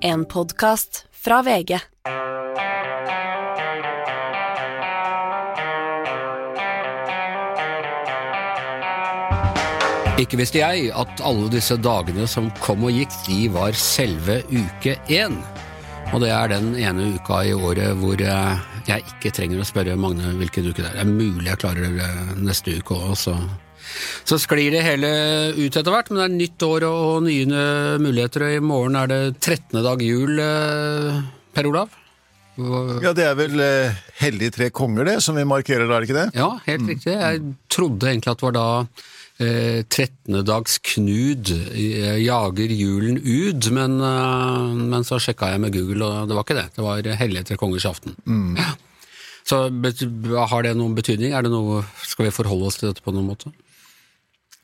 En podkast fra VG. Ikke visste jeg at alle disse dagene som kom og gikk, de var selve uke én. Og det er den ene uka i året hvor eh, jeg ikke trenger å spørre Magne hvilken uke det er. Det er mulig jeg klarer det neste uke òg, så så sklir det hele ut etter hvert, men det er nytt år og nye muligheter. og I morgen er det 13. dag jul, eh, Per Olav? Ja, det er vel eh, Hellige tre konger, det, som vi markerer, er det ikke det? Ja, helt mm. riktig. Jeg trodde egentlig at det var da eh, 13. dags Knud eh, jager julen ut, men, eh, men, så sjekka jeg med Google, og det var ikke det. Det var Hellige tre kongers aften. Mm. Ja. Så har det noen betydning? Er det noe, skal vi forholde oss til dette på noen måte?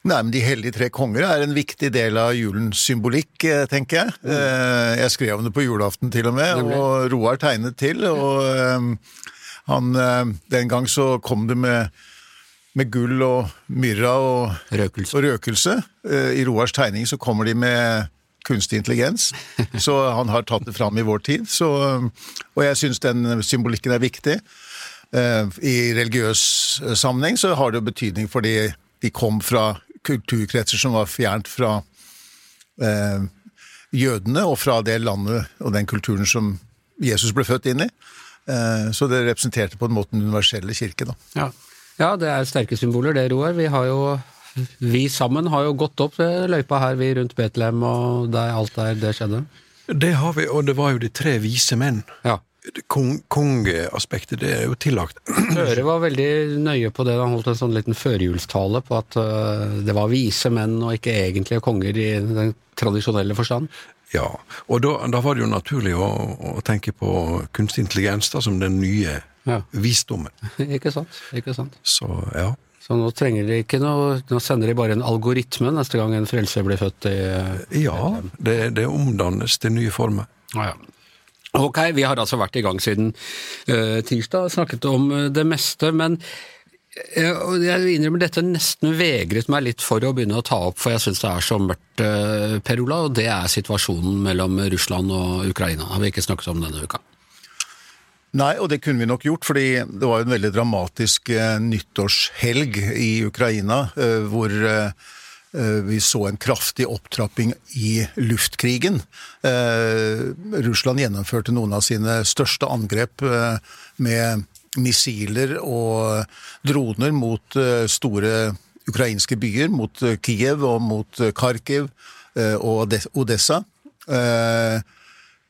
Nei, men De hellige tre konger er en viktig del av julens symbolikk, eh, tenker jeg. Mm. Jeg skrev om det på julaften til og med, og Roar tegnet til. og han, Den gang så kom det med, med gull og myrra og røkelse. og røkelse. I Roars tegning så kommer de med kunstig intelligens, så han har tatt det fram i vår tid. Så, og jeg syns den symbolikken er viktig. I religiøs sammenheng så har det betydning fordi de kom fra kulturkretser som var fjernt fra eh, jødene og fra det landet og den kulturen som Jesus ble født inn i. Eh, så det representerte på en måte den universelle kirke. Da. Ja. ja, det er sterke symboler det, Roar. Vi har jo vi sammen har jo gått opp løypa her, vi rundt Betlehem og der, alt der det skjedde. Det har vi, og det var jo de tre vise menn. Ja kongeaspektet, det er jo tillagt. Øre var veldig nøye på det. Han holdt en sånn liten førjulstale på at uh, det var vise menn og ikke egentlige konger i den tradisjonelle forstand. Ja, og da, da var det jo naturlig å, å, tenke på kunstig intelligens da, som den nye ja. visdommen. ikke sant. ikke sant. Så, ja. Så nå trenger de ikke noe Nå sender de bare en algoritme neste gang en frelser blir født i Ja, det, det omdannes til nye former. Ah, ja. Ok, vi har altså vært i gang siden uh, tirsdag snakket om uh, det meste, men uh, jeg innrømmer dette nesten vegret meg litt for å begynne å ta opp, for jeg syns det er så mørkt, Per Ola, og det er situasjonen mellom Russland og Ukraina. Har vi ikke snakket om denne uka? Nei, og det kunne vi nok gjort, fordi det var jo en veldig dramatisk nyttårshelg i Ukraina, hvor vi så en kraftig opptrapping i luftkrigen. Eh, Russland gjennomførte noen av sine største angrep eh, med missiler og droner mot store ukrainske byer, mot Kiev og mot Kharkiv og Odessa.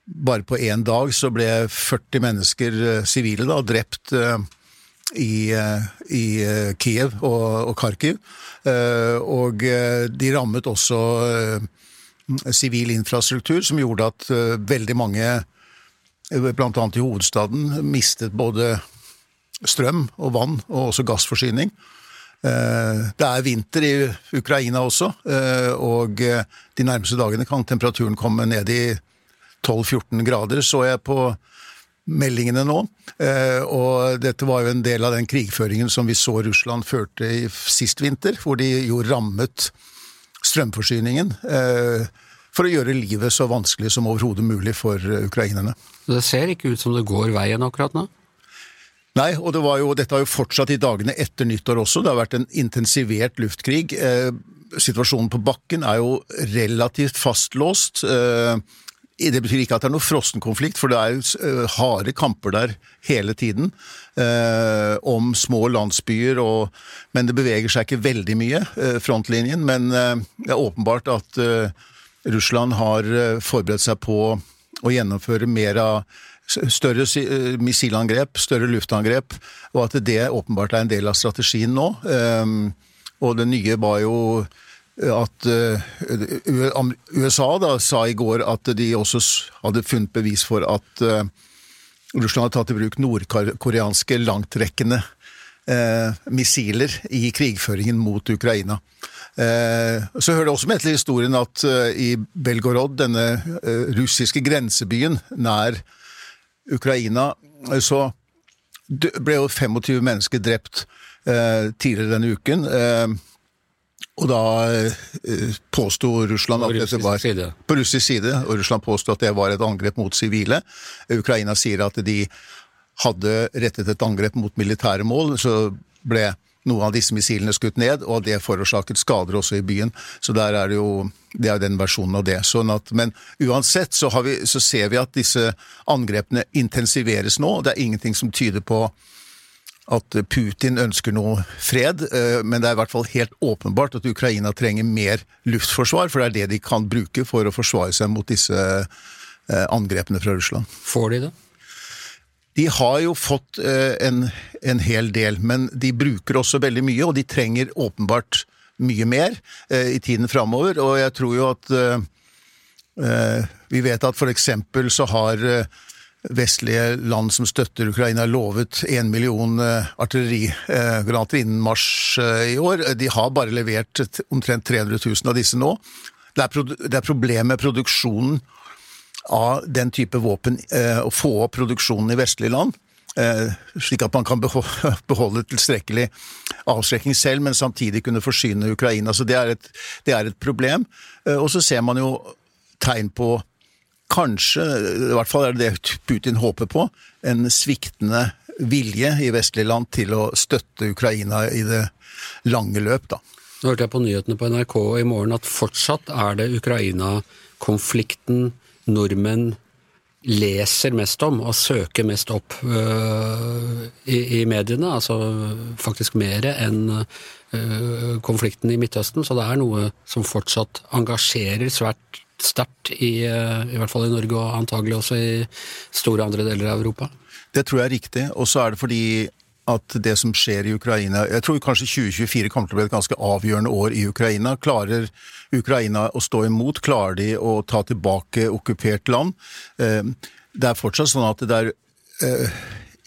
Bare på én dag så ble 40 mennesker sivile drept i, i Kiev og, og Kharkiv. Eh, og eh, de rammet også eh, sivil infrastruktur, som gjorde at veldig mange, bl.a. i hovedstaden, mistet både strøm og vann, og også gassforsyning. Det er vinter i Ukraina også, og de nærmeste dagene kan temperaturen komme ned i 12-14 grader, så jeg på meldingene nå. Eh, og dette var jo en del av den krigføringen som vi så Russland førte i sist vinter, hvor de jo rammet strømforsyningen eh, for å gjøre livet så vanskelig som overhodet mulig for ukrainerne. Det ser ikke ut som det går veien akkurat nå? Nei, og det jo, dette har jo fortsatt i dagene etter nyttår også. Det har vært en intensivert luftkrig. Eh, situasjonen på bakken er jo relativt fastlåst. Eh, det betyr ikke at det er noe frossenkonflikt, for det er jo harde kamper der hele tiden. Eh, om små landsbyer, og, men det beveger seg ikke veldig mye, eh, frontlinjen. Men eh, det er åpenbart at Russland har forberedt seg på å gjennomføre mer av større missilangrep, større luftangrep, og at det åpenbart er en del av strategien nå. og det nye var jo at uh, USA da sa i går at de også hadde funnet bevis for at uh, Russland hadde tatt i bruk nordkoreanske langtrekkende eh, missiler i krigføringen mot Ukraina. Så hører det også med til historien at i Belgorod, denne russiske grensebyen nær Ukraina, så ble jo 25 mennesker drept tidligere denne uken Og da eh, påsto Russland at dette var side. på russisk side, og Russland påsto at det var et angrep mot sivile. Ukraina sier at de hadde rettet et angrep mot militære mål, så ble noen av disse missilene skutt ned, og det forårsaket skader også i byen. Så der er det jo det er den versjonen av det. Sånn at, men uansett så, har vi, så ser vi at disse angrepene intensiveres nå. Det er ingenting som tyder på at Putin ønsker noe fred, eh, men det er i hvert fall helt åpenbart at Ukraina trenger mer luftforsvar, for det er det de kan bruke for å forsvare seg mot disse eh, angrepene fra Russland. Får de det? De har jo fått eh, en, en hel del, men de bruker også veldig mye, og de trenger åpenbart mye mer i tiden framover. Og jeg tror jo at Vi vet at for eksempel så har vestlige land som støtter Ukraina, lovet én million eh, artillerigranater innen mars eh, i år. De har bare levert omtrent 300 000 av disse nå. Det er, problem med produksjonen av den type våpen, eh, å få opp produksjonen i vestlige land. Slik at man kan beholde, tilstrekkelig avskrekking selv, men samtidig kunne forsyne Ukraina. Så det er et, det er et problem. Og så ser man jo tegn på kanskje, i hvert fall er det det Putin håper på, en sviktende vilje i vestlige land til å støtte Ukraina i det lange løp, da. Nå hørte jeg på nyhetene på NRK i morgen at fortsatt er det Ukraina-konflikten nordmenn leser mest om og søker mest opp øh, i, i mediene. Altså faktisk mer enn øh, konflikten i Midtøsten. Så det er noe som fortsatt engasjerer svært sterkt, i, øh, i hvert fall i Norge og antagelig også i store andre deler av Europa. Det tror jeg er riktig, og så er det fordi at det som skjer i Ukraina Jeg tror kanskje 2024 kommer til å bli et ganske avgjørende år i Ukraina. Klarer Ukraina å stå imot? Klarer de å ta tilbake okkupert land? Eh, Det er fortsatt sånn at det er eh,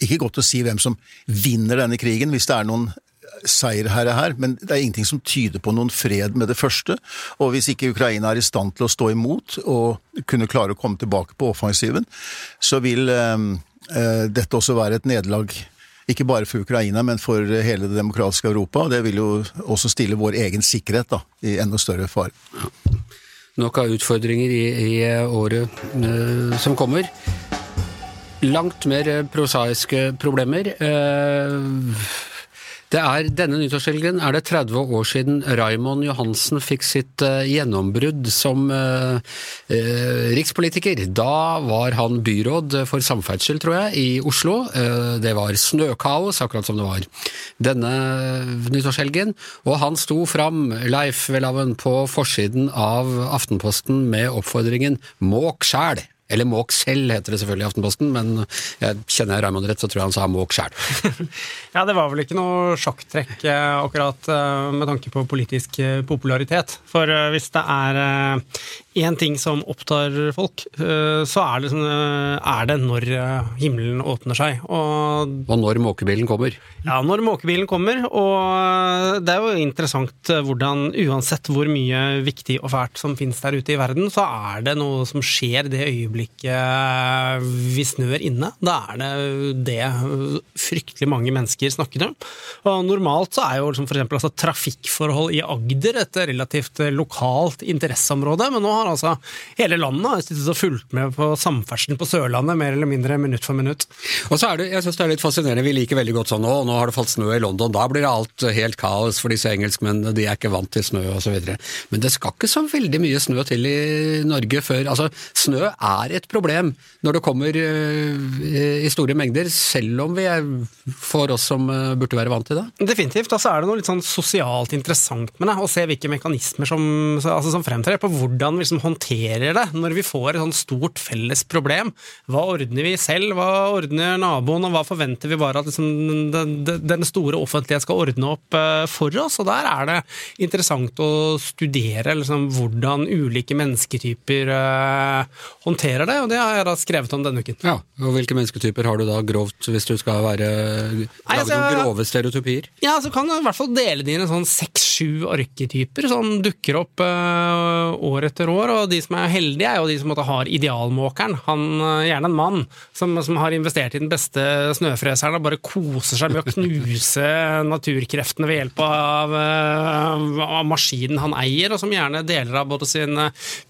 ikke godt å si hvem som vinner denne krigen, hvis det er noen seierherre her, men det er ingenting som tyder på noen fred med det første. Og hvis ikke Ukraina er i stand til å stå imot og kunne klare å komme tilbake på offensiven, så vil eh, eh, dette også være et nederlag. Ikke bare for Ukraina, men for hele det demokratiske Europa. Det vil jo også stille vår egen sikkerhet da, i enda større fare. Nok av utfordringer i, i året eh, som kommer. Langt mer eh, prosaiske problemer. Eh, det er Denne nyttårshelgen er det 30 år siden Raymond Johansen fikk sitt uh, gjennombrudd som uh, uh, rikspolitiker. Da var han byråd for samferdsel, tror jeg, i Oslo. Det var snøkaos, akkurat som det var denne nyttårshelgen. Og han sto fram, Leif Welhaven, på forsiden av Aftenposten med oppfordringen 'måk sjæl'. Eller måk selv, heter det selvfølgelig i Aftenposten, men jeg kjenner jeg Raymond rett, så tror jeg han sa måk sjæl. Ja, det var vel ikke noe sjakktrekk eh, akkurat eh, med tanke på politisk eh, popularitet. For hvis det er én ting som opptar folk, eh, så er det, sånn, eh, er det når eh, himmelen åpner seg. Og Og når måkebilen kommer. ja, når måkebilen kommer, og det er jo interessant hvordan uansett hvor mye viktig og fælt som finnes der ute i verden, så er det noe som skjer det øyeblikket vi snør inne. Da er det det fryktelig mange mennesker snakker om. Og normalt så er jo liksom eksempel altså trafikkforhold i Agder et relativt lokalt interesseområde, men nå har altså hele landet sittet og fulgt med på samferdselen på Sørlandet mer eller mindre minutt for minutt. Og så er det, jeg synes det er litt fascinerende, vi liker veldig godt sånn nå, nå har det falt snø i London, da blir alt helt kaos for disse engelskmennene, de er ikke vant til snø videre. Men det skal ikke så veldig mye snø til i Norge før, altså snø er et problem når det kommer øh, i store mengder, selv om vi er for oss som øh, burde være vant til det. Definitivt. Altså er det noe litt sånn sosialt interessant med det, å se hvilke mekanismer som, altså som fremtrer, på hvordan vi liksom håndterer det når vi får et sånn stort felles problem. Hva ordner vi selv, hva ordner naboen, og hva forventer vi bare at liksom, den, den- store offentlighet skal ordne opp eh, for oss? Og der er det interessant å studere liksom, hvordan ulike mennesketyper eh, håndterer det, og det har jeg da skrevet om denne uken. Ja, og hvilke mennesketyper har du da grovt, hvis du skal være, lage altså, noen grove stereotypier? Ja, så kan du i hvert fall dele det inn i sånn seks-sju seks-sju arketyper som dukker opp uh, år etter år, og de som er heldige, er jo de som måtte har idealmåkeren. Han, uh, gjerne en mann som, som, har investert i den beste snøfreseren og bare koser seg med å knuse naturkreftene ved hjelp av, uh, av, maskinen han eier, og som gjerne deler av både sin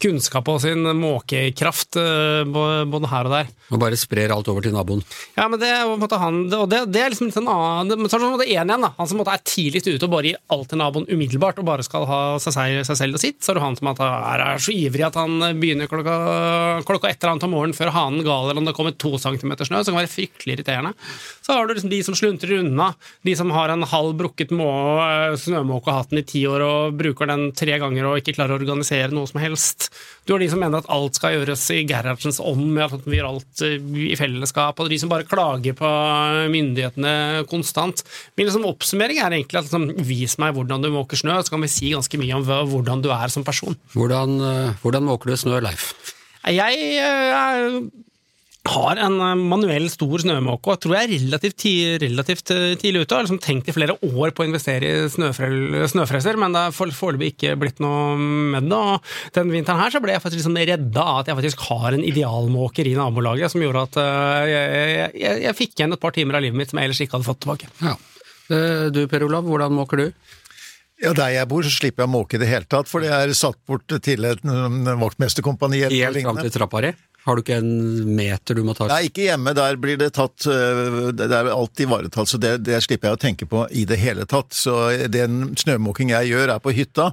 kunnskap og sin måkekraft både her og der. Og bare sprer alt over til naboen. Ja, men det, han, og det, det er liksom litt en annen så er det én igjen, da. Han som er tidligst ute og bare gir alt til naboen umiddelbart, og bare skal ha seg, seg selv og sitt. Så er det han som er, er så ivrig at han begynner klokka, klokka et eller annet om morgenen før hanen galer, eller om det kommer to centimeter snø, som kan være fryktelig irriterende. Så har du liksom de som sluntrer unna, de som har en halv brukket snømåkehatten og hatt den i ti år og bruker den tre ganger og ikke klarer å organisere noe som helst. Du har de som mener at alt skal gjøres i Gerhardsens ånd, med at vi gjør alt eh, i fellesskap, og de som bare klager på myndighetene konstant. Min liksom oppsummering er egentlig at liksom, vis meg hvordan du måker snø, så kan vi si ganske mye om hvordan du er som person. Hvordan, eh, hvordan måker du snø, Leif? Jeg er eh, har en eh, manuell stor snømåke, og tror jeg er relativt, relativt tidlig ute. Jeg Har liksom tenkt i flere år på å investere i snøfreser, men det har foreløpig ikke blitt noe med det. Og den vinteren her så ble jeg faktisk liksom redda av at jeg faktisk har en idealmåker i nabolaget, som gjorde at jeg, jeg, jeg fikk igjen et par timer av livet mitt som jeg ellers ikke hadde fått tilbake. Ja. Du Per Olav, hvordan måker du? Ja, Der jeg bor, så slipper jeg å måke i det hele tatt, for det er satt bort til et vaktmesterkompani. Helt fram til trappa di? Har du ikke en meter du må ta? Nei, ikke hjemme. Der blir det tatt øh, Det er alt ivaretatt, så det, det, slipper jeg å tenke på i det hele tatt. Så den snømåking jeg gjør, er på hytta.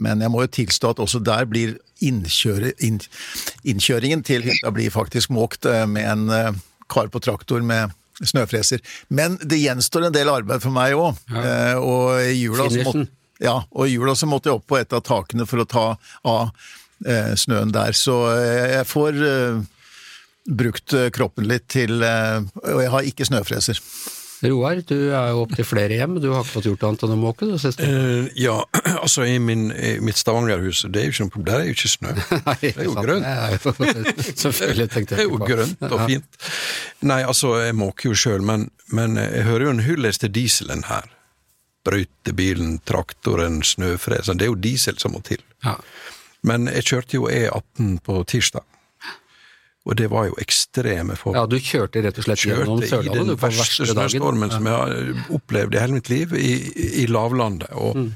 Men jeg må jo tilstå at også der blir innkjøre, inn, innkjøringen til hytta blir faktisk måkt øh, med en øh, kar på traktor med snøfreser. Men det gjenstår en del arbeid for meg òg. Ja. Og i jula så måtte, ja, og i jula så måtte jeg opp på et av takene for å ta av Eh, snøen der. Så eh, jeg får eh, brukt kroppen litt til Og jeg har ikke snøfreser. Roar, du er jo opptil flere hjem, du har ikke fått gjort annet enn å måke? Du, uh, ja, altså i, min, i mitt Stavangerhus, det er jo ikke noe problem, der er jo ikke snø. Nei, det er jo grønt. Selvfølgelig tenkte jeg Det er jo grønt og fint. Nei, altså, jeg måker jo sjøl, men, men, jeg hører jo en hyllest til dieselen her. Brøytebilen, traktoren, snøfresen. Det er jo diesel som må til. Ja. Men jeg kjørte jo E18 på tirsdag. Og det var jo ekstreme forhold. Ja, Du kjørte rett og slett gjennom Sørlandet? I den verste snøstormen ja. som jeg har opplevd i hele mitt liv, i, i lavlandet. Og mm.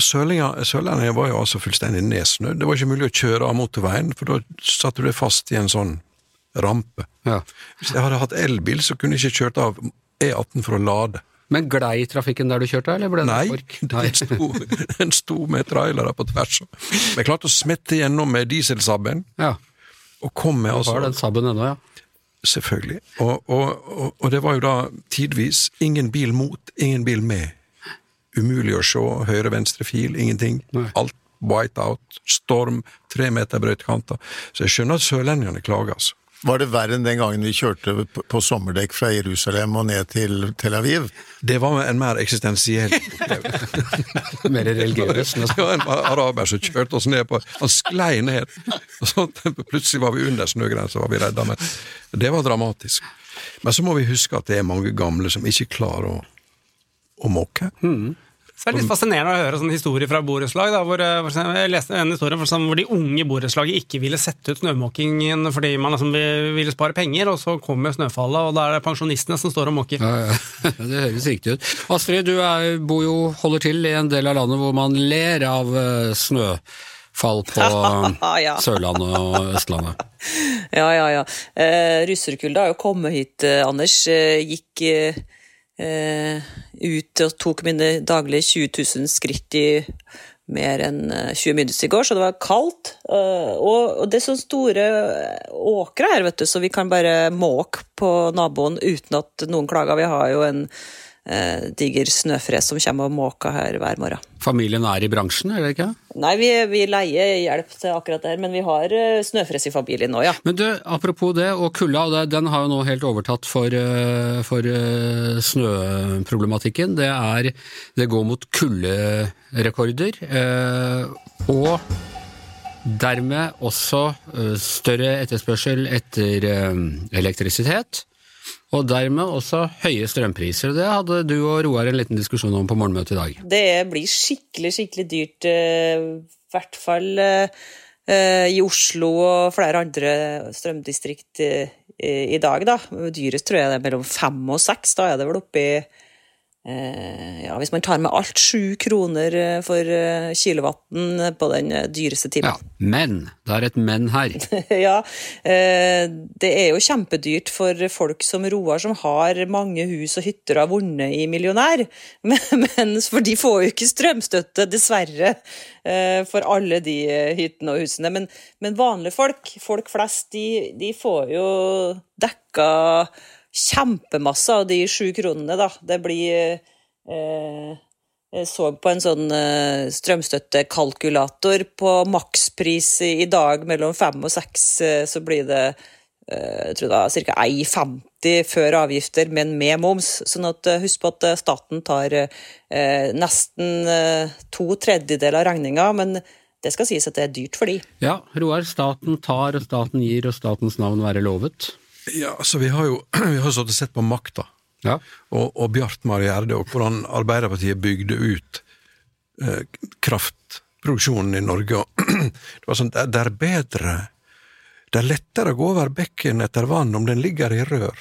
Sørlandet var jo altså fullstendig nedsnødd. Det var ikke mulig å kjøre av motorveien, for da satte du deg fast i en sånn rampe. Ja. Hvis jeg hadde hatt elbil, så kunne jeg ikke kjørt av E18 for å lade. Men glei trafikken der du kjørte, eller ble det Nei, den sto, den sto med trailere på tvers. Vi klarte å smette gjennom med dieselsabben. Ja. Og kom med altså Har den sabben ennå, ja? Selvfølgelig. Og, og, og, og, det var jo da tidvis ingen bil mot, ingen bil med. Umulig å se høyre-venstre fil, ingenting. Nei. Alt white out, storm, tre meter brøytekanter. Så jeg skjønner at sørlendingene klager, altså. Var det verre enn den gangen vi kjørte på sommerdekk fra Jerusalem og ned til Tel Aviv? Det var en mer eksistensiell Mer religiøs? Det var en araber som kjørte oss ned på Han sklei ned, og så plutselig var vi under snøgrensa, var vi redda. Men det var dramatisk. Men så må vi huske at det er mange gamle som ikke klarer å, å måke. Mm. Så det er litt fascinerende å høre sånne historier fra borettslag. Hvor, eh, jeg leste en historie hvor de unge borettslaget ikke ville sette ut snømåkingen fordi man liksom ville spare penger, og så kommer snøfallet, og da er det pensjonistene som står og måker. Ja, ja. Det høres riktig ut. Astrid, du er, bor jo, holder til i en del av landet hvor man ler av snø snøfall på ja. Sørlandet og Østlandet. Ja, ja, ja. Eh, Russerkulda har jo kommet hit, eh, Anders. Eh, gikk eh, eh, ut og tok mine daglige 20 000 skritt i mer enn 20 eh, minutter i går, så det var kaldt. Eh, og det er så store åkre her, vet du, så vi kan bare måke på naboen uten at noen klager. Vi har jo en eh, diger snøfres som kommer og måker her hver morgen. Familien er i bransjen, er det ikke? Nei, vi, vi leier hjelp til akkurat det her, men vi har uh, snøfres i familien nå, ja. Men du, apropos det, og kulda, den har jo nå helt overtatt for, uh, for uh, snøproblematikken. Det er Det går mot kulderekorder, og dermed også større etterspørsel etter elektrisitet. Og dermed også høye strømpriser. Det hadde du og Roar en liten diskusjon om på morgenmøtet i dag. Det blir skikkelig, skikkelig dyrt, eh, i hvert fall eh, i Oslo og flere andre strømdistrikt eh, i dag, da. Dyrest tror jeg det er mellom fem og seks. Da er det vel oppi Eh, ja, hvis man tar med alt, sju kroner eh, for eh, kilowatten på den dyreste timen. Ja, men. Det er et men her. ja, det er jo kjempedyrt for folk som Roar, som har mange hus og hytter og har vunnet i Millionær. Men, men, for de får jo ikke strømstøtte, dessverre, for alle de hyttene og husene. Men, men vanlige folk, folk flest, de, de får jo dekka kjempemasse av de sju kronene, da. Det blir eh, Jeg så på en sånn eh, strømstøttekalkulator på makspris i dag mellom fem og seks, eh, så blir det eh, jeg tror det var ca. 1,50 før avgifter, men med moms. Sånn at eh, husk på at eh, staten tar nesten to tredjedeler av regninga, men det skal sies at det er dyrt for de. Ja, Roar, staten tar og staten gir, og statens navn være lovet. Ja, altså Vi har jo vi har stått og sett på makta, ja. og, og Bjartmar Gjerde, og hvordan Arbeiderpartiet bygde ut eh, kraftproduksjonen i Norge. det var sånn, det, det er bedre Det er lettere å gå over bekken etter vann om den ligger i rør.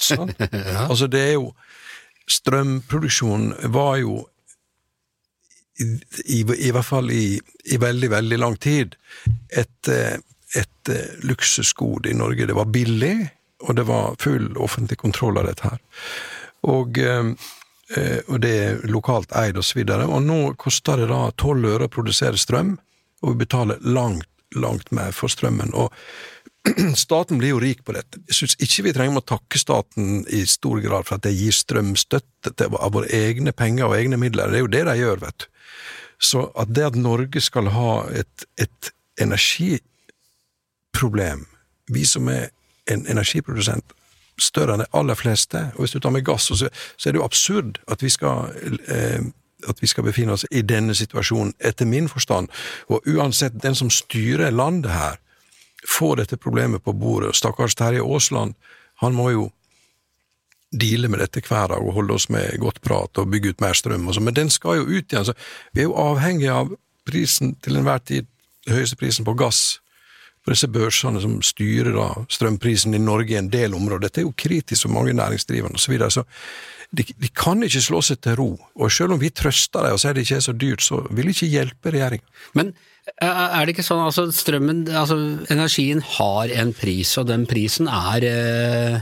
Sånn? ja. Altså, det er jo Strømproduksjonen var jo i, i, i hvert fall i, i, veldig, veldig lang tid et eh, et eh, luksusgode i Norge. Det var billig, og det var full offentlig kontroll av dette her. Og, eh, eh, og det er lokalt eid og så videre. Og nå koster det da tolv øre å produsere strøm, og vi betaler langt, langt mer for strømmen. Og staten blir jo rik på dette. Jeg syns ikke vi trenger å takke staten i stor grad for at de gir strømstøtte til, av våre egne penger og egne midler. Det er jo det de gjør, vet du. Så at det at Norge skal ha et, et energi problem. Vi som er en energiprodusent større enn de aller fleste, og hvis du tar med gass, så, så er det jo absurd at vi skal eh, at vi skal befinne oss i denne situasjonen, etter min forstand. Og uansett, den som styrer landet her, får dette problemet på bordet. Stakkars Terje Aasland, han må jo deale med dette hver dag og holde oss med godt prat og bygge ut mer strøm og sånn, men den skal jo ut igjen. Så vi er jo avhengig av prisen til enhver tid, høyeste prisen på gass for disse børsene som styrer da strømprisen i Norge i en del områder. Dette er jo kritisk for mange næringsdrivende osv. Så, videre. så de, de, kan ikke slå seg til ro. Og selv om vi trøster dem og sier det ikke er så dyrt, så vil det ikke hjelpe regjeringa. Men er det ikke sånn altså strømmen, altså energien har en pris, og den prisen er eh,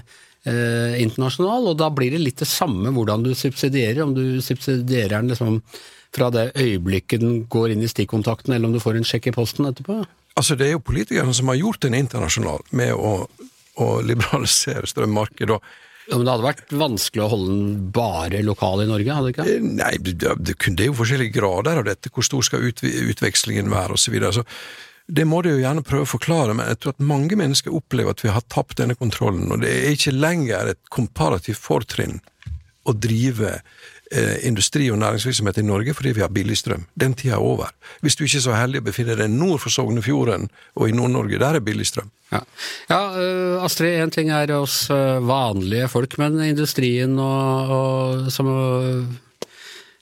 eh, internasjonal, og da blir det litt det samme hvordan du subsidierer, om du subsidierer den liksom fra det øyeblikket den går inn i stikkontakten, eller om du får en sjekk i posten etterpå? Altså, det er jo politikerne som har gjort den internasjonal med å, å liberalisere strømmarkedet. Ja, men det hadde vært vanskelig å holde den bare lokal i Norge, hadde det ikke? Eh, nei, det, det, det er jo forskjellige grader av dette. Hvor stor skal ut, utvekslingen være, osv. Så, det må de jo gjerne prøve å forklare, men jeg tror at mange mennesker opplever at vi har tapt denne kontrollen, og det er ikke lenger et komparativt fortrinn å drive industri- og næringsvirksomhet i Norge fordi vi har billig strøm. Den tida er over. Hvis du ikke er så heldig å befinne deg nord for Sognefjorden og i Nord-Norge, der er billig strøm. Ja, ja uh, Astrid, én ting er oss uh, vanlige folk, men industrien og, og som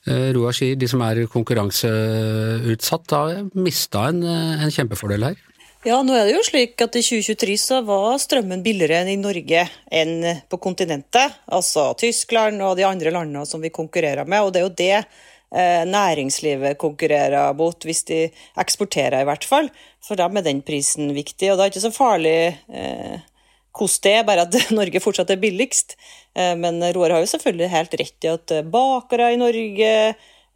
Roar sier, de som er konkurranseutsatt, har mista en, en kjempefordel her. Ja, nå er det jo slik at i 2023 så var strømmen billigere enn i Norge enn på kontinentet. Altså Tyskland og de andre landene som vi konkurrerer med. Og det er jo det eh, næringslivet konkurrerer mot, hvis de eksporterer i hvert fall. For dem er den prisen viktig. Og det er ikke så farlig eh, det er, bare at Norge fortsatt er billigst. Eh, men Roar har jo selvfølgelig helt rett i at bakere i Norge,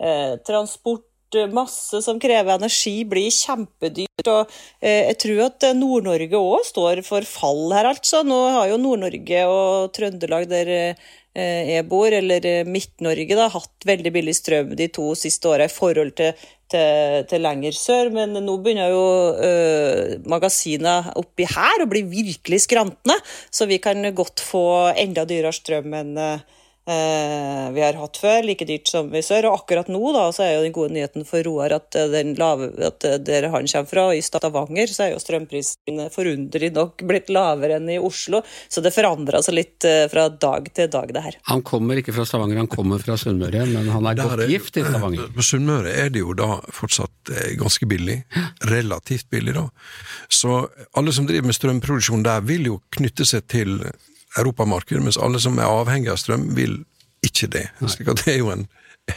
eh, transport masse som krever energi, blir kjempedyrt. og eh, Jeg tror at Nord-Norge òg står for fall her, altså. Nå har jo Nord-Norge og Trøndelag, der eh, jeg bor, eller eh, Midt-Norge, da, hatt veldig billig strøm de to siste åra i forhold til, til, til, lenger sør. Men nå begynner jo øh, magasinene oppi her å bli virkelig skrantende, så vi kan godt få enda dyrere strøm enn eh, vi har hatt før, like dyrt som i sør. Og akkurat nå da, så er jo den gode nyheten for Roar at, eh, den lave, at eh, der han kommer fra, i Stavanger, så er jo strømprisene forunderlig nok blitt lavere enn i Oslo. Så det forandrer seg litt eh, fra dag til dag, det her. Han kommer ikke fra Stavanger, han kommer fra Sunnmøre, men han er Der godt er- gift i Stavanger. På Sunnmøre er det jo da fortsatt eh, ganske billig. Relativt billig, da. Så alle som driver med strømproduksjon der, vil jo knytte seg til europamarkedet, mens alle som er avhengig av strøm, vil ikke det. Slik at det er jo en,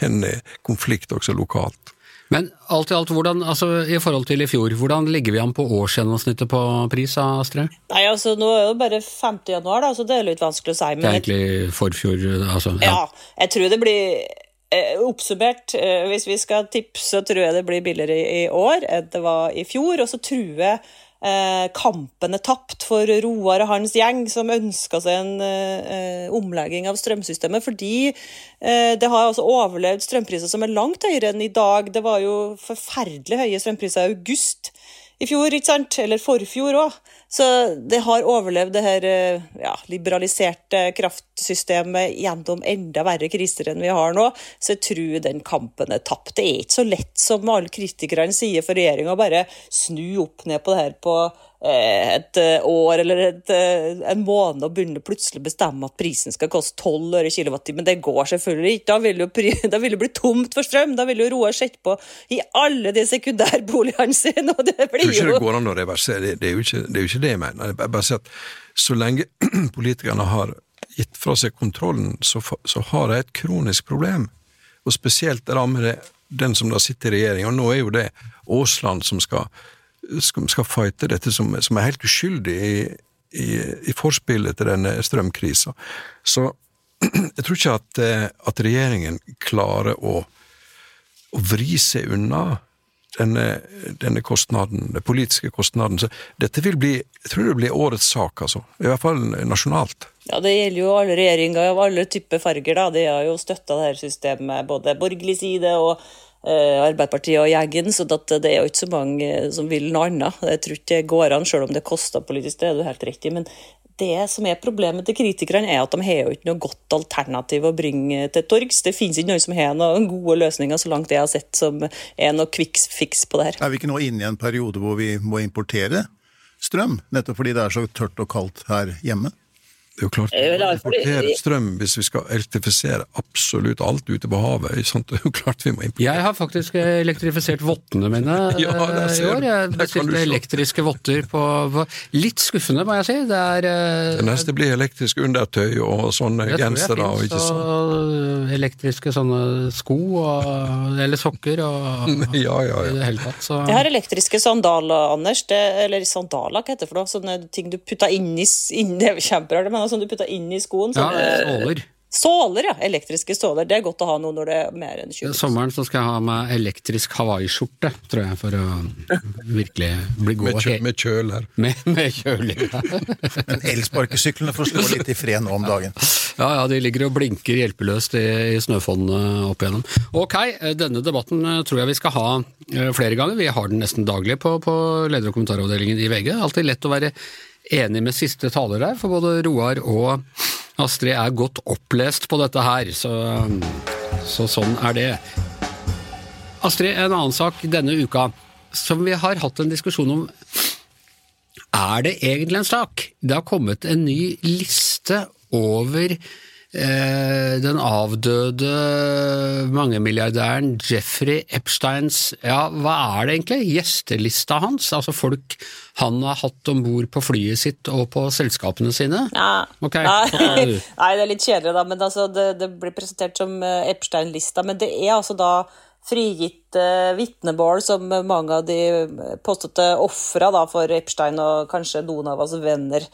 en eh, konflikt også lokalt. Men alt i alt, hvordan, altså, i forhold til i fjor, hvordan ligger vi an på årsgjennomsnittet på pris, Astrid? Nei, altså Nå er det bare 5. januar, da, så det er litt vanskelig å si. Det er egentlig forfjor, altså. ja, jeg tror det blir eh, Oppsummert, eh, hvis vi skal tippe, så tror jeg det blir billigere i, i år enn det var i fjor. Og så tror jeg eh, er tapt for Roar og hans gjeng, som ønska seg en eh, omlegging av strømsystemet. Fordi eh, det har altså overlevd strømpriser som er langt høyere enn i dag. Det var jo forferdelig høye strømpriser i august i fjor, ikke sant? Eller forfjor òg. Så det har overlevd det her eh, ja, liberaliserte kraftsystemet gjennom enda verre kriser enn vi har nå. Så jeg tror den kampen er tapt. Det er ikke så lett som alle kritikerne sier for regjeringa, bare snu opp ned på det her på et eh, år eller et, eh, en måned og begynner plutselig å bestemme at prisen skal koste 12 øre kilowattimen. Det går selvfølgelig ikke. Da vil jo da vil det bli tomt for strøm. Da vil jo Roar sette på i alle de sekundærboligene sine, og det Jeg tror blir ikke jo det går an å reversere, det, er, jo ikke, det er jo ikke det jeg mener. Jeg bare sier at så lenge politikerne har gitt fra seg kontrollen, så, så har de et kronisk problem. Og spesielt rammer det den som da sitter i regjering, og nå er jo det Aasland som skal, skal, fighte dette, som, som er helt uskyldig i, i, i forspillet til denne strømkrisa. Så jeg tror ikke at, eh, at regjeringen klarer å å vri seg unna denne, denne kostnaden, den politiske kostnaden. Så dette vil bli, jeg tror det blir årets sak, altså. I hvert fall nasjonalt. Ja, Det gjelder jo alle regjeringer av alle typer farger. da. De har jo støtta dette systemet, både borgerlig side og Arbeiderpartiet og gjengen, så det er jo ikke så mange som vil noe annet. Jeg tror ikke det går an, selv om det koster politisk, det er du helt riktig. Men det som er problemet til kritikerne, er at de har jo ikke noe godt alternativ å bringe til torgs. Det finnes ikke noen som har noen gode løsninger, så langt jeg har sett, som er noe quick fix på det her. Er vi ikke nå inne i en periode hvor vi må importere strøm, nettopp fordi det er så tørt og kaldt her hjemme? Det er jo klart, vi må importere strøm hvis vi skal elektrifisere absolutt alt ute på havet. sant? Det er jo klart vi må importere. Jeg har faktisk elektrifisert vottene mine Ja, eh, i år. Jeg bestilte elektriske votter på, på Litt skuffende, må jeg si. Det er eh, Det neste blir elektrisk undertøy og sånne jeg tror jeg gensere. finnes og elektriske sånne sko og, eller sokker og Ja, ja, i ja. det hele tatt. Så Jeg har elektriske sandaler, Anders. Det, eller sandaler, hva heter det for noe? Sånne ting du putter inn i, s- inn, det er kjemperart, men sånn du putter inn i skoen. ja, såler. såler, ja. Elektriske såler. Det er godt å ha noe når det er mer enn 20 Sommeren så skal jeg ha meg elektrisk hawaiiskjorte, tror jeg, for å virkelig bli god Med, kjø, med med kjøler. med, med kjøling. Men elsparkesyklene får stå litt i fred nå om dagen. Ja, ja, de ligger og blinker hjelpeløst i, i snøfonnet opp igjennom. Ok, denne debatten tror jeg vi skal ha eh, flere ganger. Vi har den nesten daglig på, på leder- og kommentaravdelingen i VG. Alltid lett å være enig med siste taler der, for både Roar og Astrid er godt opplest på dette her, så, så sånn er det. Astrid, en annen sak denne uka som vi har hatt en diskusjon om. Er det egentlig en sak? Det har kommet en ny liste over den avdøde mangemilliardæren Jeffrey Epsteins Ja, hva er det egentlig? Gjestelista hans? Altså folk han har hatt om bord på flyet sitt og på selskapene sine? Ja. Okay. Nei. det er litt kjedelig, da. Men altså, det, det blir presentert som eh, Epstein-lista. Men det er altså da frigitte vitnemål som mange av de påståtte ofra for Epstein og kanskje noen av oss venner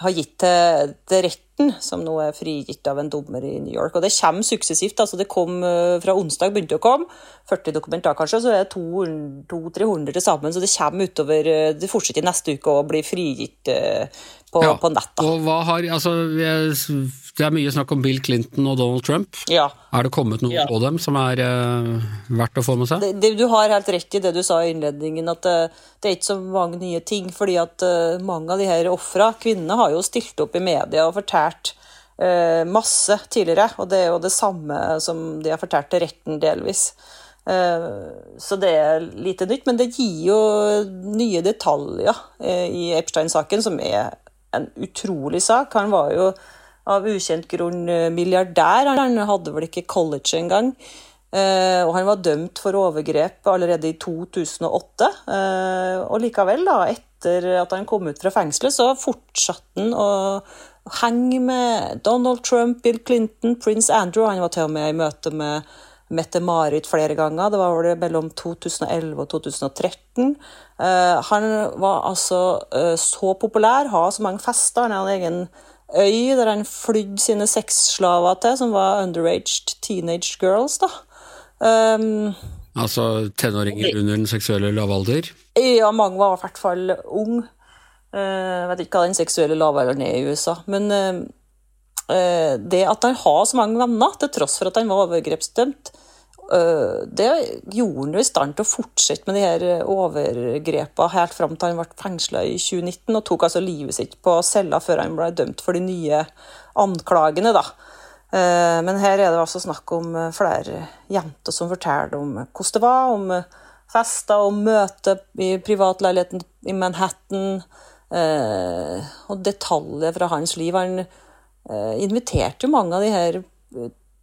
har gitt til, til retten, som nå er frigitt av en dommer i New York. Og det kommer suksessivt. altså Det kom eh, fra onsdag, begynte det å komme. 40 dokumenter kanskje, så er det 200-300 til sammen. Så det kommer utover eh, Det fortsetter i neste uke å bli frigitt eh, på, Ja, på nett. da. Og hva har, altså, det er mye snakk om Bill Clinton og Donald Trump. Ja. Er det kommet noe Ja. på dem som er uh, verdt å få med seg? Det, det, du har helt rett i det du sa i innledningen, at det, det er ikke så mange nye ting. fordi at uh, mange av de her ofra, kvinnene, har jo stilt opp i media og fortalt eh, masse tidligere, og det er jo det samme som de har fortalt til retten delvis. Eh, så det er lite nytt, men det gir jo nye detaljer eh, i Epstein-saken, som er en utrolig sak. Han var jo av ukjent grunn milliardær, han hadde vel ikke college engang. Og han var dømt for overgrep allerede i 2008. Uh, og likevel, da, etter at han kom ut fra fengselet, så fortsatte han å henge med Donald Trump, Bill Clinton, prins Andrew. Han var til og med i møte med Mette-Marit flere ganger. Det var vel mellom 2011 og 2013. Uh, han var altså så populær, har så mange fester. Han hadde egen øy der han flydde sine sexslaver til, som var underaged teenage girls. da. Um, altså tenåringer under den seksuelle lavalder? Ja, mange var i hvert fall ung. Jeg vet ikke hva den seksuelle lavalderen er i USA. Men uh, det at han har så mange venner, til tross for at han var overgrepsdømt, det gjorde han jo i stand til å fortsette med de her overgrepene helt fram til han ble fengsla i 2019, og tok altså livet sitt på cella før han ble dømt for de nye anklagene. da. Eh, men her er det altså snakk om eh, flere jenter som forteller om hvordan det var, om eh, fester, og møter i privatleiligheten i Manhattan, og detaljer fra hans liv. Han inviterte jo mange av de her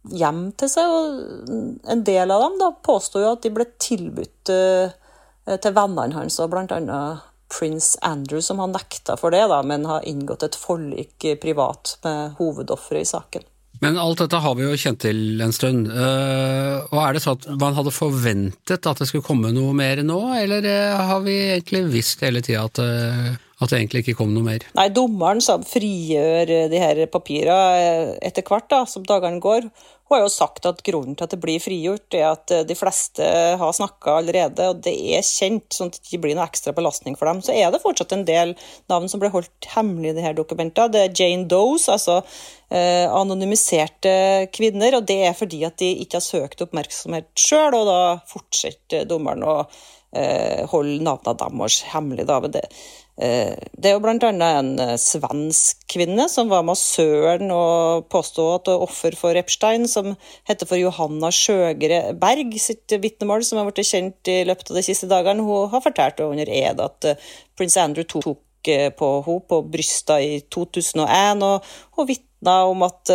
hjem til seg, og en del av dem da påsto jo at de ble tilbudt til vennene hans, og annet prins Andrew, som har nekta for det, da, men har inngått et forlik privat med hovedofferet i saken. Men alt dette har vi jo kjent til en stund. Og er det sånn at man hadde forventet at det skulle komme noe mer nå, eller har vi egentlig visst hele tida at, at, det egentlig ikke kom noe mer? Nei, dommeren som frigjør de her papirene etter hvert da, som dagene går. Hun har jo sagt at grunnen til at det blir frigjort, er at de fleste har snakka allerede, og det er kjent, sånn at det ikke blir noe ekstra belastning for dem. Så er det fortsatt en del navn som ble holdt hemmelig i disse dokumentene. Det er Jane Does, altså eh, anonymiserte kvinner, og det er fordi at de ikke har søkt oppmerksomhet sjøl, og da fortsetter dommeren å eh, holde navnene deres hemmelig. Da. Det, Eh, det er jo bl.a. en eh, svensk kvinne som var massøren og påstod at er offer for Epstein, som heter for Johanna Sjøgre Berg, sitt vitnemål, som har blitt kjent i løpet av de siste dagene. Hun har fortalt under ed at eh, prins Andrew tok på henne på brystet i 2001, og hun vitna om at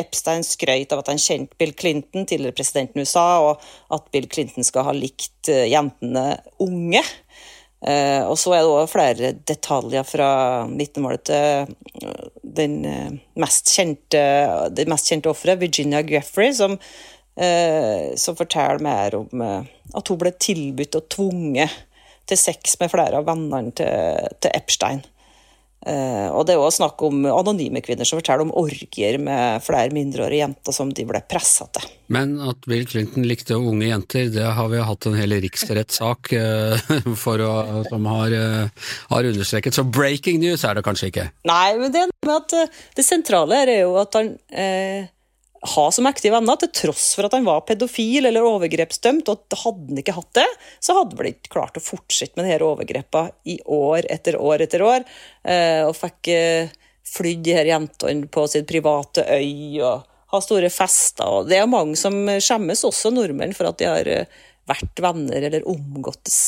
Epstein skrøt av at han kjente Bill Clinton, tidligere presidenten i USA, og at Bill Clinton skal ha likt jentene unge. Eh, og så er det òg flere detaljer fra vitnemålet til eh, den eh, mest kjente, det mest kjente offeret, Virginia Greffrey, som, som, forteller mer om at hun ble tilbudt og tvunget til sex med flere av vennene til, til Epstein. Uh, og det er òg snakk om anonyme kvinner som forteller om orgier med flere mindreårige jenter som de ble pressa til. Men at Bill Clinton likte unge jenter, det har vi hatt en hel riksrettssak for å, som har, uh, har, understreket. Så breaking news er det kanskje ikke? Nei, men det, med at, det sentrale er jo at han ha som aktive venner, til tross for at han var pedofil eller overgrepsdømt. og Hadde han ikke hatt det, så hadde han ikke klart å fortsette med disse overgrepene i år etter år etter år. Eh, og fikk eh, flydd de her jentene på sin private øy og ha store fester. og Det er mange som skjemmes, også nordmenn, for at de har eh, vært venner eller omgåttes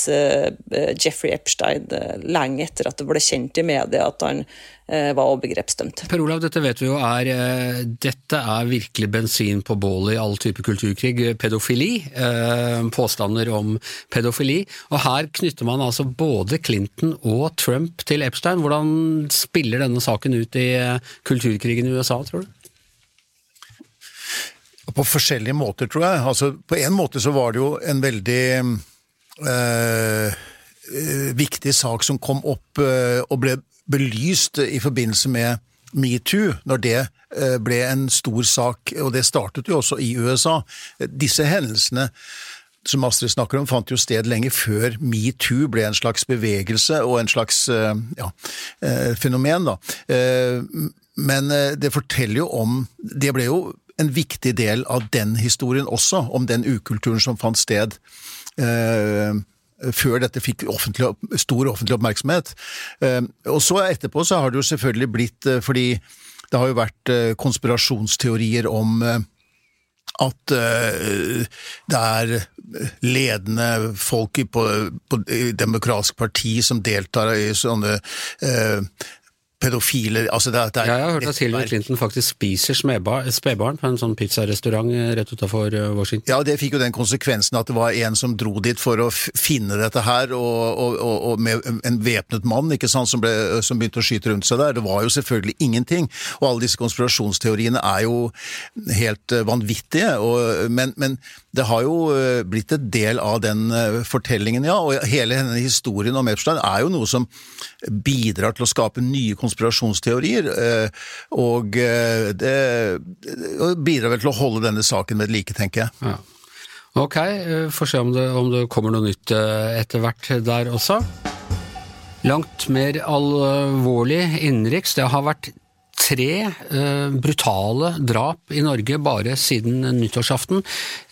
Jeffrey Epstein lenge etter at det ble kjent i media at han Eh, var overgrepsdømt. Per Olav, dette vet vi jo er eh, Dette er virkelig bensin på bålet i all type kulturkrig. Pedofili. Eh, påstander om pedofili. Og her knytter man altså både Clinton og Trump til Epstein. Hvordan spiller denne saken ut i kulturkrigen i USA, tror du? På forskjellige måter, tror jeg. Altså, på en måte så var det jo en veldig øh, viktig sak som kom opp øh, og ble belyst i forbindelse med metoo, når det eh, ble en stor sak, og det startet jo også i USA. Disse hendelsene som Astrid snakker om, fant jo sted lenge før metoo ble en slags bevegelse og en slags ja, fenomen. da. Men det forteller jo om Det ble jo en viktig del av den historien også, om den ukulturen som fant sted før dette fikk offentlig, stor offentlig oppmerksomhet. Eh, og så etterpå så har det jo selvfølgelig blitt, eh, fordi det har jo vært eh, konspirasjonsteorier om eh, at eh, det er ledende folk på, på Demokratisk parti som deltar i sånne eh, pedofile altså det, det er Jeg har hørt at Hillary. Clinton faktisk spiser spedbarn på en sånn pizzarestaurant eh, rett utafor Washington. Ja, det fikk jo den konsekvensen at det var en som dro dit for å finne dette her, og, og, og, med en væpnet mann ikke sant, som, ble, som begynte å skyte rundt seg der. Det var jo selvfølgelig ingenting. Og alle disse konspirasjonsteoriene er jo helt eh, vanvittige. Og, men, men det har jo eh, blitt en del av den eh, fortellingen, ja. Og hele denne historien om Epstein er jo noe som bidrar til å skape nye konspirasjonsteorier. eh, Og eh, det bidrar vel til å holde denne saken ved like, tenker jeg. Ja. Ok, vi får se om det, om det kommer noe nytt eh, etter hvert der også. Langt mer alvorlig innenriks. Det har vært tre eh, brutale drap i Norge bare siden nyttårsaften.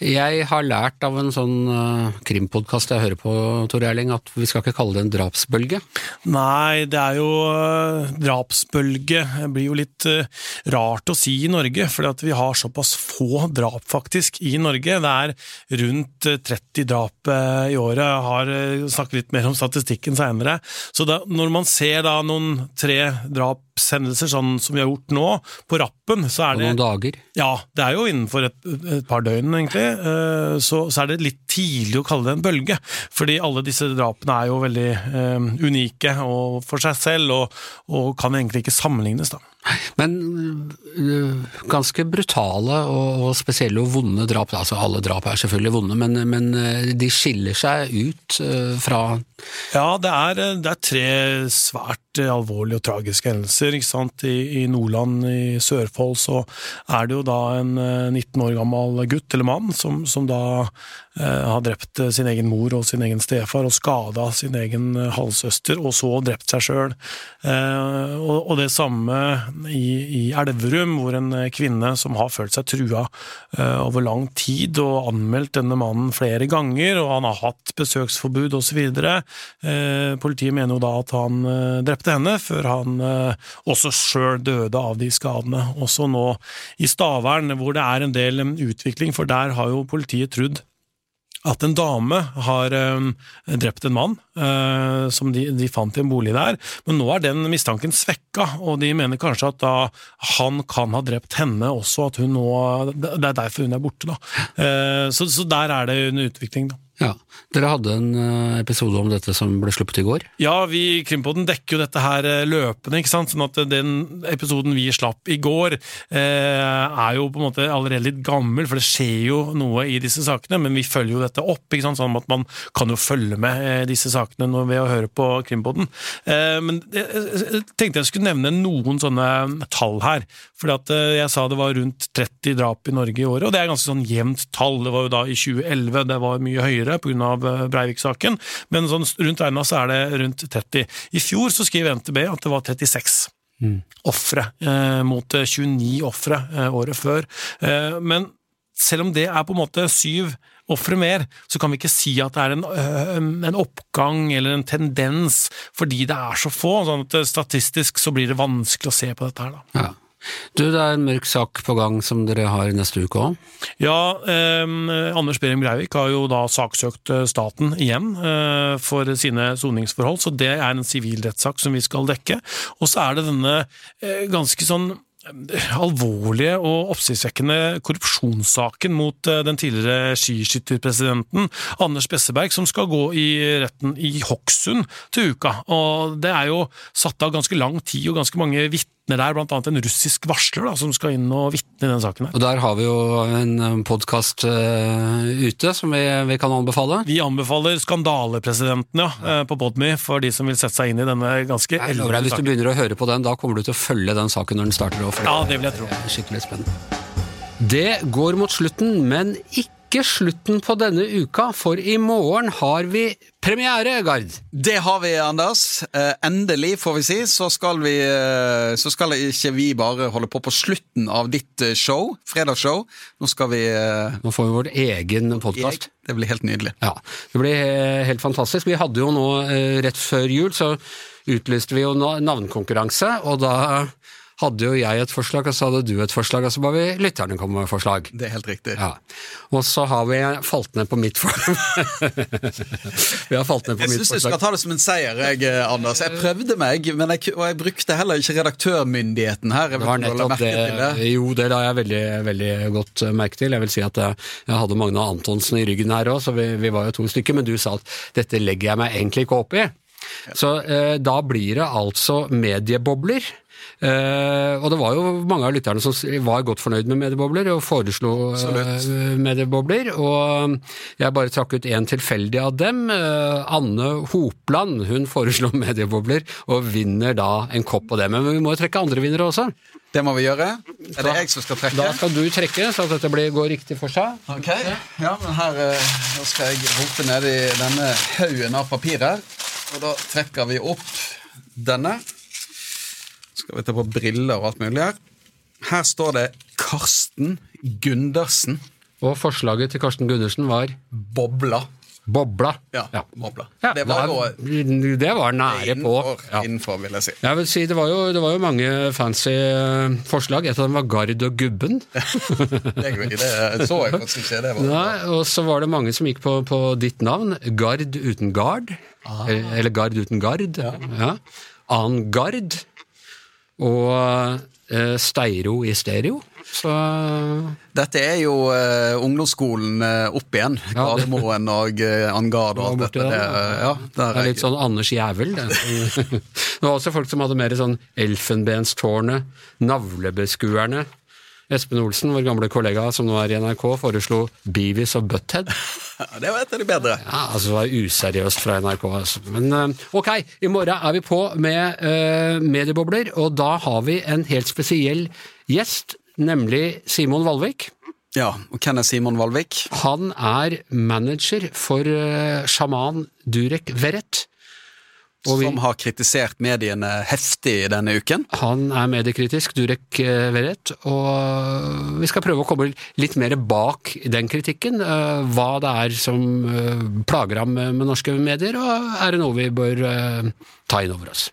Jeg har lært av en sånn uh, krimpodkast jeg hører på, Tor Erling, at vi skal ikke kalle det en drapsbølge. Nei, det er jo øh, drapsbølge. Det blir jo litt rart å si i Norge, at vi har såpass få drap faktisk i Norge. Det er rundt øh, 30 drap i året. Jeg har snakket litt mer om statistikken seinere. Så da, når man ser da noen tre drapshendelser sånn som vi har gjort nå, på rappen, så er På det noen dager. ja, det er jo innenfor et, et par døgn, egentlig. Eh, Så, så er det litt tidlig å kalle det en bølge. Fordi alle disse drapene er jo veldig eh, unike og for seg selv, og, og kan egentlig ikke sammenlignes, da. Men øh, ganske brutale og, spesielle og vonde drap. Altså alle drap er selvfølgelig vonde, men, men øh, de skiller seg ut øh, fra Ja, det er, eh, det er tre svært eh, alvorlige og tragiske hendelser. Ikke sant? I, I Nordland, i Sørfold, så er det jo da en eh, 19 år gammel gutt eller mann som, som da eh, har drept eh, sin egen mor og sin egen stefar og skada sin egen eh, halvsøster, og så drept seg sjøl. Eh, og, det samme i, Elverum, hvor en eh, kvinne som har følt seg trua eh, over lang tid og anmeldt denne mannen flere ganger, og han har hatt besøksforbud osv. Eh, politiet mener jo da at han eh, drepte henne, før han eh, også sjøl døde av de skadene. Også nå i Stavern, hvor det er en del eh, utvikling, for der har jo politiet trodd at en dame har eh, drept en mann, eh, som de, de fant i en bolig der, men nå er den mistanken svekka, og de mener kanskje at da han kan ha drept henne også, at hun nå Det er derfor hun er borte, da. Eh, så, så der er det en utvikling, da. Ja. Dere hadde en øh, episode om dette som ble sluppet i går. Ja, vi i Krimpodden dekker jo dette her eh, løpende, ikke sant? sånn at den episoden vi slapp i går eh, er jo på en måte allerede litt gammel, for det skjer jo noe i disse sakene, men vi følger jo dette opp, ikke sant? sånn at man kan jo følge med eh, disse sakene ved å høre på Krimpodden. Eh, men jeg, tenkte jeg skulle nevne noen sånne tall her, For eh, jeg sa det var rundt 30 drap i Norge i året, og det er ganske sånn jevnt tall. Det var jo da i 2011, det var mye høyere pga. Breivik-saken, men sånn rundt regna så er det rundt 30. I fjor så skriver NTB at det var 36 ofre, eh, mot eh, 29 ofre eh, året før. Eh, men selv om det er på en måte syv ofre mer, så kan vi ikke si at det er en, øh, en oppgang eller en tendens fordi det er så få. sånn at eh, Statistisk så blir det vanskelig å se på dette her. da. Ja. Du, det er en mørk sak på gang som dere har neste uke òg. Ja, eh, Anders Behring Breivik har jo da saksøkt eh, staten igjen eh, for sine soningsforhold, så det er en sivilrettssak som vi skal dekke. Og så er det denne eh, ganske sånn eh, alvorlige og oppsiktsvekkende korrupsjonssaken mot eh, den tidligere skiskytterpresidenten Anders Besseberg, som skal gå i retten i Hokksund til uka. Og det er jo satt av ganske lang tid og ganske mange vitner der, blant annet en russisk varsler da, som skal inn og vitne i den saken. her. Og der har vi jo en podkast ute som vi, vi kan anbefale. Vi anbefaler Skandalepresidenten ja, eh, på Podme for de som vil sette seg inn i denne ganske eldre. Hvis du begynner å høre på den, da kommer du til å følge den saken når den starter. Ja, det vil jeg tro. er Skikkelig spennende. Det går mot slutten, men ikke slutten på denne uka, for i morgen har vi premiere, Gard. Det har vi, Anders. Eh, endelig, får vi si, så skal, vi, eh, så skal ikke vi bare holde på på slutten av ditt eh, show, fredagsshow. Nå skal vi Nå får vi vår egen podkast. Det blir helt nydelig. Ja, det blir helt fantastisk. Vi hadde jo nå, rett før jul, så utlyste vi jo na- navnkonkurranse, og da hadde jo jeg et forslag, og så hadde du et forslag, og så ba vi lytterne komme med forslag. Det er helt riktig. Ja. Og så har vi falt ned på mitt forslag. vi har falt ned på Jeg mitt syns du skal ta det som en seier, jeg, eh, Anders. Jeg prøvde meg, men jeg, og jeg brukte heller ikke redaktørmyndigheten her. Jeg Det var nettopp det. det. Jo, det la jeg veldig, veldig godt eh, merke til. Jeg vil si at jeg, jeg hadde Magne Antonsen i ryggen her òg, så vi, vi var jo to stykker. Men du sa at dette legger jeg meg egentlig ikke opp i. Så eh, da blir det altså mediebobler. Eh, og det var jo mange av lytterne som var godt fornøyd med mediebobler og foreslo eh, mediebobler. Og jeg bare trakk ut én tilfeldig av dem. Eh, Anne Hopland hun foreslo mediebobler og vinner da en kopp på det. Men vi må jo trekke andre vinnere også. Det må vi gjøre. Er det jeg som skal trekke? Da skal du trekke, så at dette blir, går riktig for seg. Ok, ja, men her nå skal jeg rote ned i denne haugen av papirer. Og da trekker vi opp denne. Skal vi ta på briller og alt mulig her. Her står det Karsten Gundersen. Og forslaget til Karsten Gundersen var Bobla. Bobla. Ja, Bobla. Ja, det var da- det var nære på. Ja. innenfor, vil jeg si. Jeg vil si, det var, jo, det var jo mange fancy eh, forslag. Et av dem var Gard og Gubben. Det, det så jeg faktisk ikke. Det var Nei, og så var det mange som gikk på, på ditt navn. Gard uten gard. Eller, eller Gard uten gard. Ja. Annen Gard. Og eh, Steiro i stereo. Så Dette er jo eh, ungdomsskolen eh, opp igjen. Ja, Gardermoen og uh, Angard og alt dette. der, Det, ja. ja, Det er litt sånn Anders Jævel. Det. det var også folk som hadde mer sånn Elfenbenstårnet, Navlebeskuerne. Espen Olsen, vår gamle kollega som nå er i NRK, foreslo Beavis og Butthead. Det var et av de bedre. Ja, altså Det var useriøst fra NRK. Altså. Men eh, ok, i morgen er vi på med uh, mediebobler, og da har vi en helt spesiell gjest, nemlig Simon Valvik. Ja, og hvem er Simon Valvik? Han er manager for uh, sjaman Durek Verret. Vi- Som har kritisert mediene heftig denne uken. Han er mediekritisk, Durek Verrett, og vi skal prøve å komme litt mer bak den kritikken. eh, Hva det er som eh, plager ham med norske medier, og er det noe vi bør eh, ta inn over oss.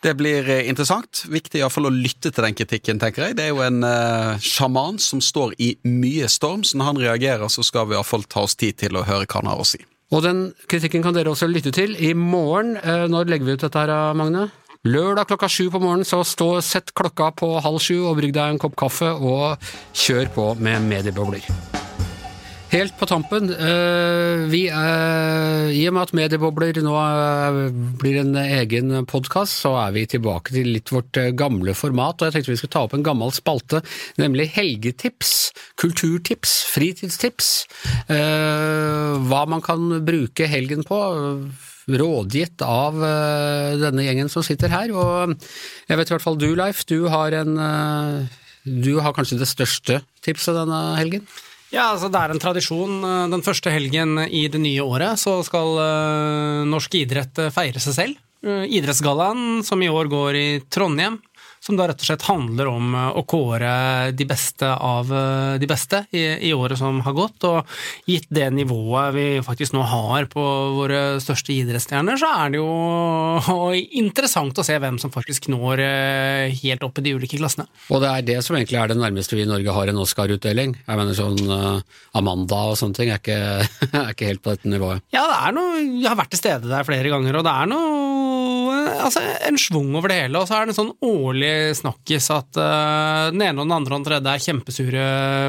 Det blir eh, interessant. Viktig i hvert fall å lytte til den kritikken, tenker jeg. Det er jo en uh, sjaman som står i mye storm, så når han reagerer, så skal vi i hvert fall ta oss tid til å høre hva han har å si. Og den kritikken kan dere også lytte til i morgen. Eh, Når legger vi ut dette her, Magne? Lørdag klokka sju på morgenen, så stå, sett klokka på halv sju og brygg deg en kopp kaffe, og kjør på med mediebobler. Helt på tampen, eh, vi er, i og med at mediebobler nå er, blir en egen podkast, så er vi tilbake til litt vårt eh, gamle format, og jeg tenkte vi skulle ta opp en gammel spalte, nemlig helgetips, kulturtips, fritidstips, eh, hva man kan bruke helgen på, rådgitt av eh, denne gjengen som sitter her, og jeg vet i hvert fall du, Leif, du har en eh, du har kanskje det største tipset denne helgen? Ja, altså Det er en tradisjon. eh, Den første helgen i det nye året så skal eh, norsk idrett eh, feire seg selv. Idrettsgallaen, som i år går i Trondheim, som da rett og slett handler om eh, å kåre de beste av eh, de beste i, i året som har gått. Og gitt det nivået vi faktisk nå har på våre største idrettsstjerner, så er det jo interessant å se hvem som faktisk når eh, helt opp i de ulike klassene. Og det er det som egentlig er det nærmeste vi i Norge har en Oscar-utdeling. Jeg mener sånn eh, Amanda og sånne ting er ikke, er ikke helt på dette nivået. Ja, det er noe Jeg har vært til stede der flere ganger, og det er noe Altså, en schwung over det hele. Og så er det en sånn årlig snakkis at uh, den ene og den andre og den tredje er kjempesure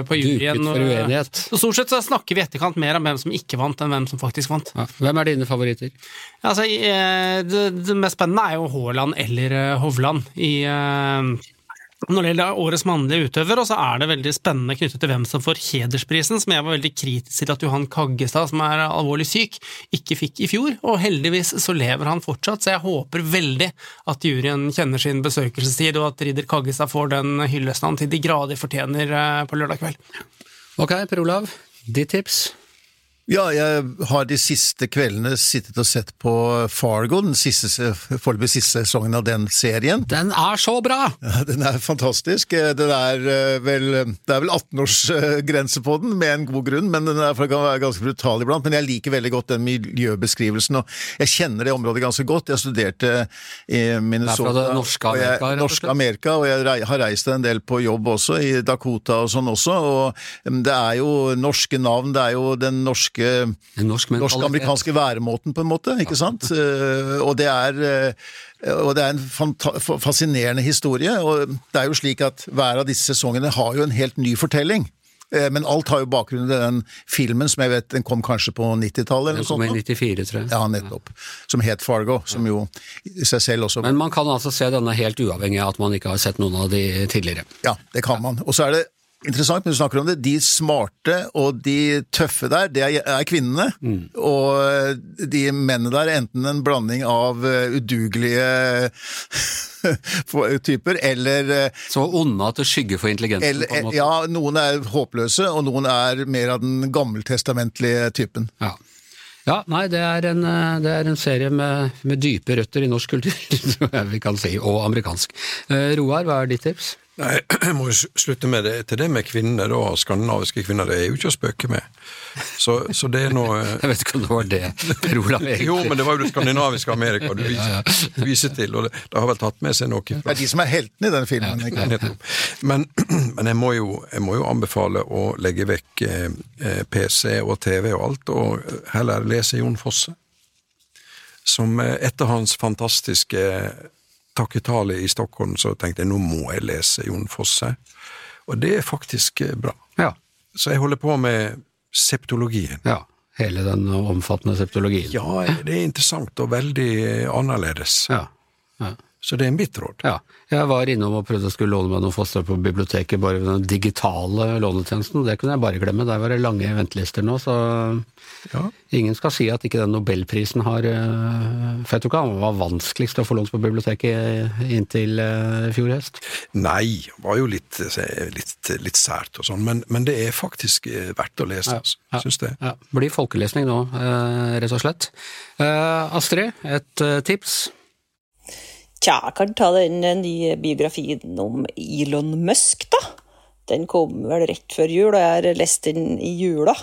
på juryen. Duket for og- uenighet. Så stort sett så snakker vi i etterkant mer om hvem som ikke vant, enn hvem som faktisk vant. Ja. Hvem er dine favoritter? Altså, eh, det, det mest spennende er jo Haaland eller eh, Hovland i eh, når det gjelder årets mannlige utøver, så er det veldig spennende knyttet til hvem som får hedersprisen, som jeg var veldig kritisk til at Johan Kaggestad, som er alvorlig syk, ikke fikk i fjor. Og heldigvis så lever han fortsatt, så jeg håper veldig at juryen kjenner sin besøkelsestid, og at ridder Kaggestad får den hyllesten han til de grader fortjener eh, på lørdag kveld. Ok, Per Olav, ditt tips? Ja, jeg har de siste kveldene sittet og sett på Fargo, den siste, foreløpig siste sesongen av den serien. Den er så bra! Ja, den er fantastisk. Eh, Den er eh, vel, det er vel 18-årsgrense på den, med en god grunn, men den er, kan være ganske brutal iblant. Men jeg liker veldig godt den miljøbeskrivelsen, og jeg kjenner det området ganske godt. Jeg studerte i Minnesota. Det er fra det norske og jeg- Amerika, norske Amerika, og jeg har reist en del på jobb også, i Dakota og sånn også. Og mm, det er jo norske navn, det er jo den norske En norsk mentalitet. norsk-amerikanske væremåten, på en måte, ikke sant? Eh, og det er eh, og det er en fascinerende historie, og det er jo slik at hver av disse sesongene har jo en helt ny fortelling. Eh, Men alt har jo bakgrunn i den filmen som jeg vet den kom kanskje på 90-tallet eller Den kom i 94, tror jeg. Ja, nettopp. Som het Fargo, som jo i seg selv også Men man kan altså se denne helt uavhengig av at man ikke har sett noen av de tidligere. Ja, det kan man. Og så er det interessant, når du snakker om det, de smarte og de tøffe der, det er, kvinnene. kvinnene. Og de mennene der er enten en blanding av eh, udugelige typer, eller, eh, Så onde at det skygger for intelligensen. eller på en måte. Ja, noen er håpløse, og noen er mer av den gammeltestamentlige typen. Ja. Ja, nei, det er en, eh, det er en serie med, med dype røtter i norsk kultur, tror jeg vi kan si, og amerikansk. Eh, Roar, hva er ditt tips? Nei, jeg må jo slutte med det. Til det med kvinner, da, skandinaviske kvinner, det er jo ikke å spøke med. Så, så det er noe Jeg vet ikke om det var det Per Olav egentlig Jo, men det var jo det skandinaviske Amerika du viser, viser til, og det, det har vel tatt med seg noe Det er de som er heltene i den filmen. ikke sant? Men, men jeg, må jo, jeg må jo anbefale å legge vekk eh, eh, PC og TV og alt, og heller lese Jon Fosse. Som eh, etter hans fantastiske takketale i Stockholm, så tenkte jeg nå må jeg lese Jon Fosse. Og det er faktisk eh, bra. Ja, Så jeg holder på med septologien. ja. Hele den omfattende septologien. Ja, det er interessant og veldig eh, annerledes. Ja. ja. Så det er mitt råd. Ja, jeg var innom og prøvde å skulle låne meg noen foster på biblioteket bare ved den digitale lånetjenesten, det kunne jeg bare glemme, der var det lange ventelister nå, så Ja. ingen skal si at ikke den nobelprisen har eh, For jeg tror ikke han var vanskeligst å få lånt på biblioteket inntil i fjor høst. Nei, det var jo litt, eh, litt, litt sært og sånn, men, men det er faktisk eh, verdt å lese, altså. Ja. syns det. Ja, blir folkelesning nå, eh, rett og slett. Eh, Astrid, et eh, tips? Tja, jeg kan ta den nye biografien om Elon Musk, da. Den kom vel rett før jul, og jeg har lest den i jula.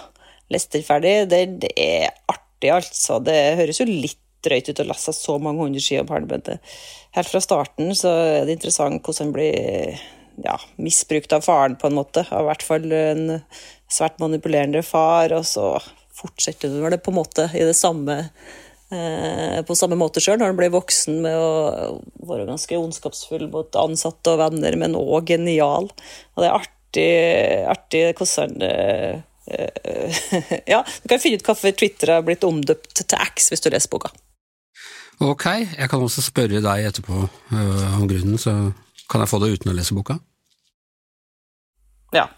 Lest den ferdig. Den er artig, altså. Det høres jo litt drøyt ut å lese så mange hundre sider om han, men helt fra starten så er det interessant hvordan han blir ja, misbrukt av faren, på en måte. Av hvert fall en svært manipulerende far, og så fortsetter hun vel på en måte i det samme på samme måte sjøl, når han blir voksen med å være ganske ondskapsfull mot ansatte og venner, men òg genial. Og det er artig, artig hvordan eh, eh, Ja, du kan finne ut hvorfor Twitter har blitt omdøpt til X hvis du leser boka. Ok, jeg kan også spørre deg etterpå eh, om grunnen, så kan jeg få det uten å lese boka? Ja.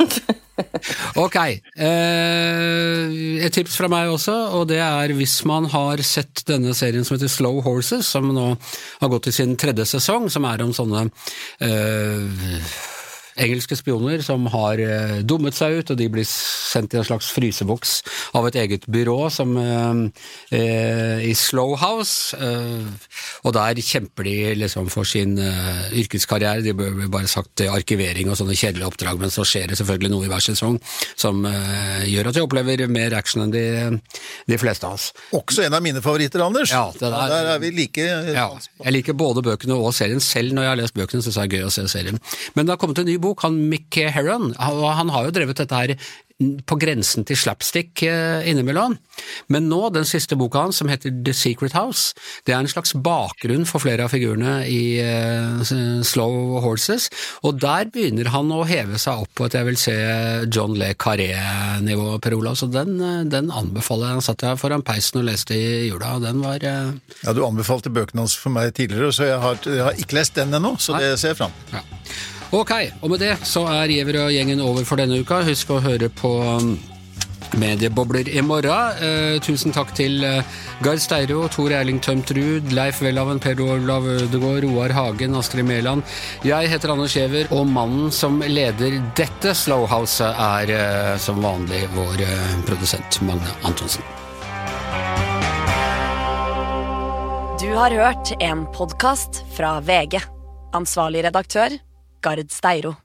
Ok, eh, et tips fra meg også, og det er hvis man har sett denne serien som heter Slow Horses, som nå har gått i sin tredje sesong, som er om sånne eh, engelske spioner som har eh, dummet seg ut, og de blir sendt i en slags fryseboks av et eget byrå som eh, eh, i Slow House, eh, og der kjemper de liksom for sin eh, yrkeskarriere, de blir bare sagt arkivering og sånne kjedelige oppdrag, men så skjer det selvfølgelig noe i hver sesong som eh, gjør at vi opplever mer action enn de, de fleste av oss. Også en av mine favoritter, Anders. Ja, det der- der er vi like Ja, jeg liker både bøkene og serien. Selv når jeg har lest bøkene, syns jeg det er gøy å se serien. Men det har kommet en ny bok. Han Mick Heron og han har jo drevet dette her på grensen til slapstick eh, innimellom. Men nå, den siste boka hans, som heter The Secret House, det er en slags bakgrunn for flere av figurene i eh, Slow Horses, og der begynner han å heve seg opp på et jeg vil se John Le Carré-nivå, Per Olav, så den, eh, den anbefaler jeg. Han satt jeg foran peisen og leste i jula, og den var Ja, Du anbefalte bøkene hans for meg tidligere, så jeg har, jeg har ikke lest den ennå. Så det ser jeg fram til. Ja. Ok, og med det så er Giæver og gjengen over for denne uka. Husk å høre på um, mediebobler i morgen. Eh, tusen takk til eh, Gard Steiro, Tor Erling Tømtrud, Leif Welhaven, Per Olav Ødegaard, Roar Hagen, Astrid Mæland. Jeg heter Anders Giæver, og mannen som leder dette Slowhouse, er eh, som vanlig vår eh, produsent Magne Antonsen. Du har hørt en podkast fra VG. Ansvarlig redaktør, Gard Steiro.